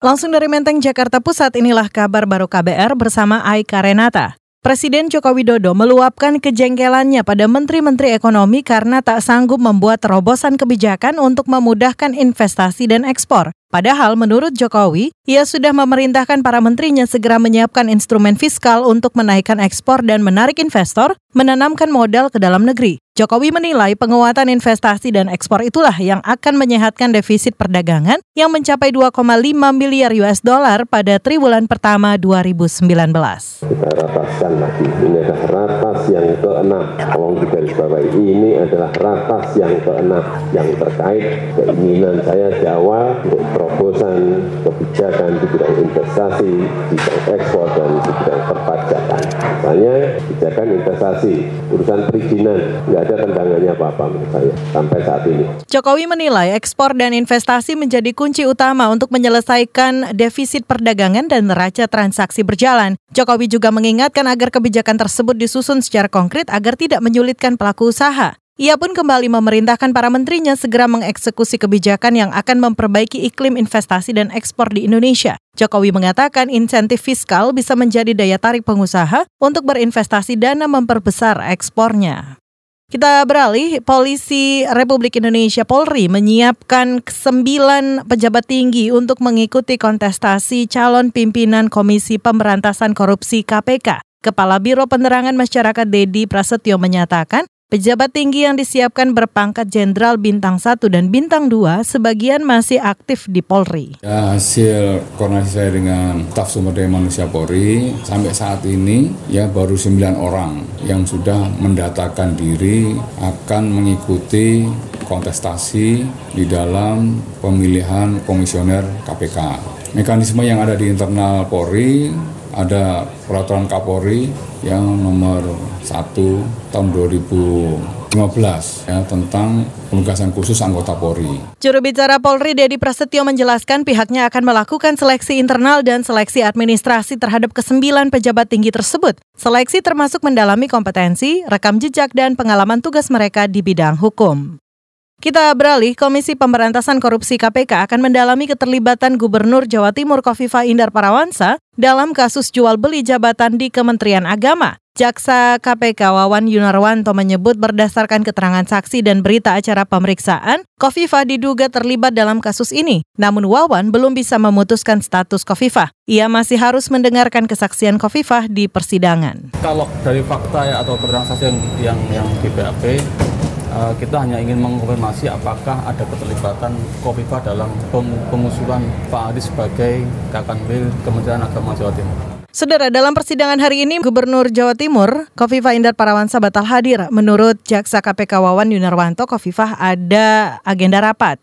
Langsung dari Menteng, Jakarta Pusat, inilah kabar baru KBR bersama Aika Renata. Presiden Joko Widodo meluapkan kejengkelannya pada Menteri-Menteri Ekonomi karena tak sanggup membuat terobosan kebijakan untuk memudahkan investasi dan ekspor. Padahal menurut Jokowi, ia sudah memerintahkan para menterinya segera menyiapkan instrumen fiskal untuk menaikkan ekspor dan menarik investor, menanamkan modal ke dalam negeri. Jokowi menilai penguatan investasi dan ekspor itulah yang akan menyehatkan defisit perdagangan yang mencapai 2,5 miliar US dollar pada triwulan pertama 2019. Kita rapaskan lagi, ini adalah rapas yang keenam. Tolong garis bawah ini adalah rapas yang keenam yang terkait keinginan saya di awal untuk terobosan kebijakan di bidang investasi, di bidang ekspor, dan di bidang perpajakan. Misalnya kebijakan investasi, urusan perizinan, nggak ada tendangannya apa-apa menurut saya sampai saat ini. Jokowi menilai ekspor dan investasi menjadi kunci utama untuk menyelesaikan defisit perdagangan dan neraca transaksi berjalan. Jokowi juga mengingatkan agar kebijakan tersebut disusun secara konkret agar tidak menyulitkan pelaku usaha. Ia pun kembali memerintahkan para menterinya segera mengeksekusi kebijakan yang akan memperbaiki iklim investasi dan ekspor di Indonesia. Jokowi mengatakan insentif fiskal bisa menjadi daya tarik pengusaha untuk berinvestasi dana memperbesar ekspornya. Kita beralih, Polisi Republik Indonesia Polri menyiapkan sembilan pejabat tinggi untuk mengikuti kontestasi calon pimpinan Komisi Pemberantasan Korupsi KPK. Kepala Biro Penerangan Masyarakat Dedi Prasetyo menyatakan, Pejabat tinggi yang disiapkan berpangkat Jenderal Bintang 1 dan Bintang 2 sebagian masih aktif di Polri. Ya, hasil koordinasi saya dengan staf sumber daya manusia Polri sampai saat ini ya baru 9 orang yang sudah mendatakan diri akan mengikuti kontestasi di dalam pemilihan komisioner KPK. Mekanisme yang ada di internal Polri ada peraturan Kapolri yang nomor 1 tahun 2015 ya tentang penugasan khusus anggota Polri. Juru bicara Polri Dedi Prasetyo menjelaskan pihaknya akan melakukan seleksi internal dan seleksi administrasi terhadap kesembilan pejabat tinggi tersebut. Seleksi termasuk mendalami kompetensi, rekam jejak dan pengalaman tugas mereka di bidang hukum. Kita beralih, Komisi Pemberantasan Korupsi KPK akan mendalami keterlibatan Gubernur Jawa Timur Kofifa Indar Parawansa dalam kasus jual beli jabatan di Kementerian Agama. Jaksa KPK Wawan Yunarwanto menyebut berdasarkan keterangan saksi dan berita acara pemeriksaan, Kofifa diduga terlibat dalam kasus ini. Namun Wawan belum bisa memutuskan status Kofifa. Ia masih harus mendengarkan kesaksian Kofifa di persidangan. Kalau dari fakta ya atau keterangan saksi yang yang di BAP, Eh, kita hanya ingin mengkonfirmasi apakah ada keterlibatan Kofifa dalam pengusulan Pak Adi sebagai Kakanwil Kementerian Agama Jawa Timur. Saudara, dalam persidangan hari ini, Gubernur Jawa Timur, Kofifa Indar Parawansa batal hadir. Menurut Jaksa KPK Wawan Yunarwanto, Kofifa ada agenda rapat.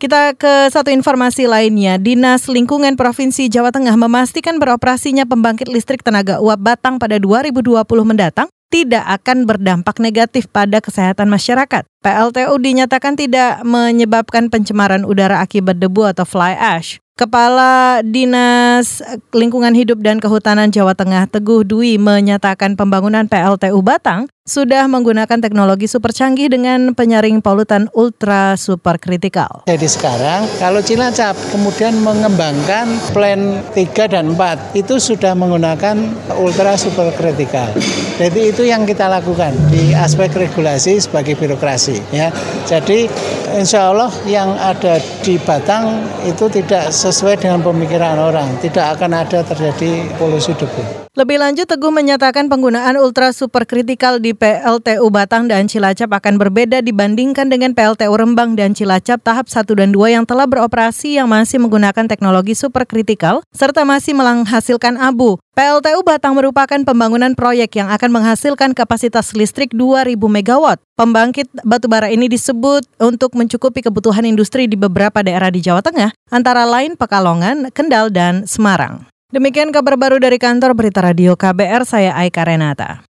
Kita ke satu informasi lainnya. Dinas Lingkungan Provinsi Jawa Tengah memastikan beroperasinya pembangkit listrik tenaga uap Batang pada 2020 mendatang tidak akan berdampak negatif pada kesehatan masyarakat. PLTU dinyatakan tidak menyebabkan pencemaran udara akibat debu atau fly ash. Kepala Dinas Lingkungan Hidup dan Kehutanan Jawa Tengah Teguh Dwi menyatakan pembangunan PLTU Batang sudah menggunakan teknologi super canggih dengan penyaring polutan ultra super kritikal. Jadi sekarang kalau Cilacap kemudian mengembangkan plan 3 dan 4 itu sudah menggunakan ultra super kritikal. Jadi itu yang kita lakukan di aspek regulasi sebagai birokrasi ya. Jadi insya Allah yang ada di Batang itu tidak sesuai dengan pemikiran orang, tidak akan ada terjadi polusi debu. Lebih lanjut, Teguh menyatakan penggunaan ultra super kritikal di PLTU Batang dan Cilacap akan berbeda dibandingkan dengan PLTU Rembang dan Cilacap tahap 1 dan 2 yang telah beroperasi yang masih menggunakan teknologi super kritikal serta masih menghasilkan abu. PLTU Batang merupakan pembangunan proyek yang akan menghasilkan kapasitas listrik 2000 MW. Pembangkit batubara ini disebut untuk mencukupi kebutuhan industri di beberapa daerah di Jawa Tengah, antara lain Pekalongan, Kendal, dan Semarang. Demikian kabar baru dari kantor Berita Radio KBR, saya Aika Renata.